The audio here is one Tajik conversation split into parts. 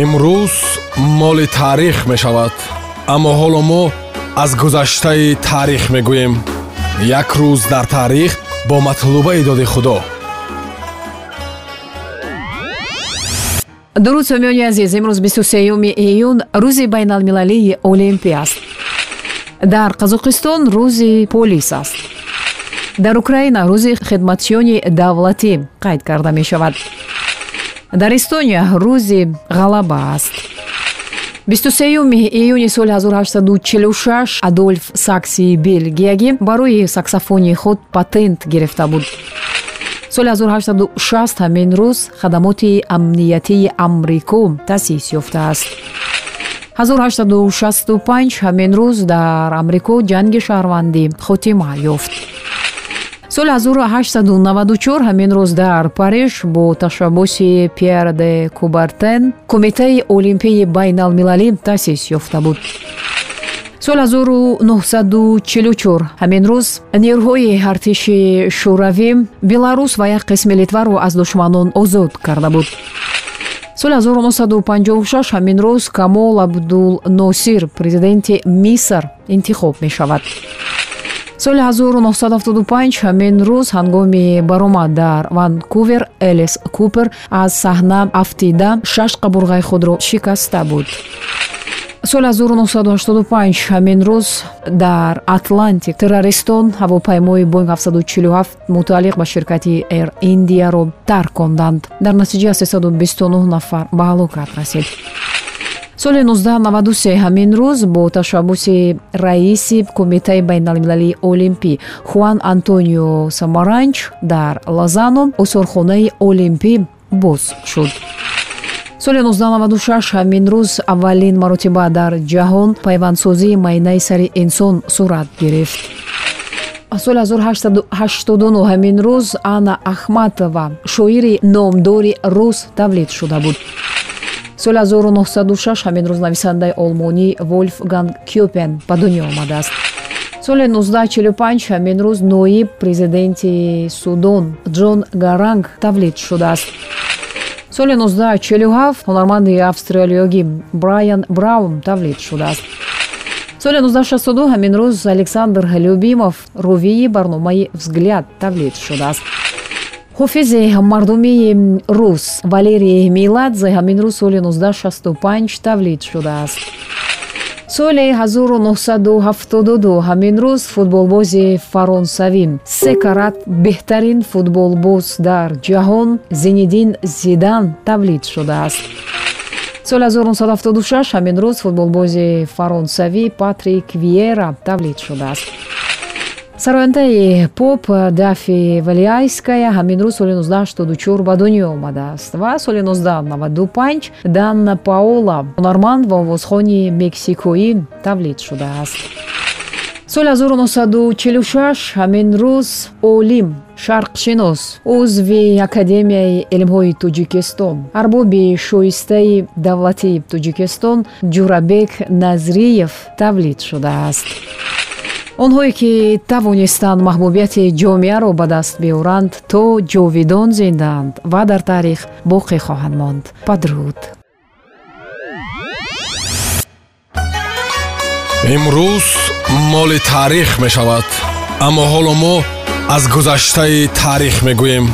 имрӯз моли таърих мешавад аммо ҳоло мо аз гузаштаи таърих мегӯем. Як рӯз дар таърих бо матлубаи доди худо. Дуруд сомиёни азиз имрӯз 23 июн рӯзи байналмилалии олимпия аст. Дар қазоқистон рӯзи полис аст. Дар украина рӯзи хидматчиёни давлатӣ қайд карда мешавад дар эстония рӯзи ғалаба аст. 23 июни соли 1846 адольф сакси белгиягӣ барои саксофони худ патент гирифта буд. Соли 1860 ҳамин рӯз хадамоти амниятии амрико таъсис ёфтааст 1865 ҳамин рӯз дар амрико ҷанги шаҳрвандӣ хотима ёфт соли 1894 ҳамин рӯз дар париж бо ташаббуси пер де кубартен кумитаи олимпияи байналмилалӣ таъсис ёфта буд. Соли 1944 ҳамин рӯз нерӯҳои артиши шӯравӣ беларус ва як қисми литваро аз душманон озод карда буд. Соли 1956 ҳамин рӯз камол абдулносир президенти миср интихоб мешавад соли 1975 ҳамин рӯз ҳангоми баромад дар ванкувер элис купер аз саҳна афтида шаш қабурғаи худро шикаста буд. соли 1985 ҳамин рӯз дар атлантик террористон ҳавопаймои боинг 747 мутааллиқ ба ширкати air индияро тарконданд дар натиҷа 329 нафар ба ҳалокат расид соли 1993 ҳамин рӯз бо ташаббуси раиси кумитаи байналмилалии олимпӣ хуан антонио самаранч дар лозано осорхонаи олимпӣ боз шуд. Соли 1996 ҳамин рӯз аввалин маротиба дар ҷаҳон пайвандсозии майнаи сари инсон сурат гирифт. Соли 1889 ҳамин рӯз анна ахматова шоири номдори рус тавлид шуда буд соли 1906 ҳамин рӯз нависандаи олмонӣ волфганг кюпен ба дунё омадааст. соли 1945 ҳамин рӯз ноиб президенти судон ҷон гаранг тавлид шудааст. соли 1947 ҳунарманди австралиёгӣ брайан браун тавлид шудааст. соли 1962 ҳамин рӯз александр любимов рувии барномаи взгляд тавлид шудааст ҳофизи мардумии рус валерий миладзе ҳамин рӯз соли 1965 тавлид шудааст. Соли 1972 ҳамин рӯз футболбози фаронсавӣ се карат беҳтарин футболбоз дар ҷаҳон зинидин зидан тавлид шудааст. Соли 1976 ҳамин рӯз футболбози фаронсавӣ патрик виера тавлид шудааст сарояндаи поп дафи валиайская ҳамин рӯз соли 1984 ба дунё омадааст ва соли 1995 дан паола ҳунарманд ва овозхони мексикоӣ тавлид шудааст. соли 1946 ҳамин рӯз олим шарқшинос узви академияи илмҳои тоҷикистон. арбоби шоистаи давлатии тоҷикистон ҷурабек назриев тавлид шудааст онҳое ки тавонистанд маҳбубияти ҷомеаро ба даст биёранд то ҷовидон зиндаанд ва дар таърих боқӣ хоҳанд монд. Падруд. Имрӯз моли таърих мешавад аммо ҳоло мо аз гузаштаи таърих мегӯем.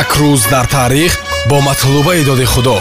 Як рӯз дар таърих бо матлубаи доди худо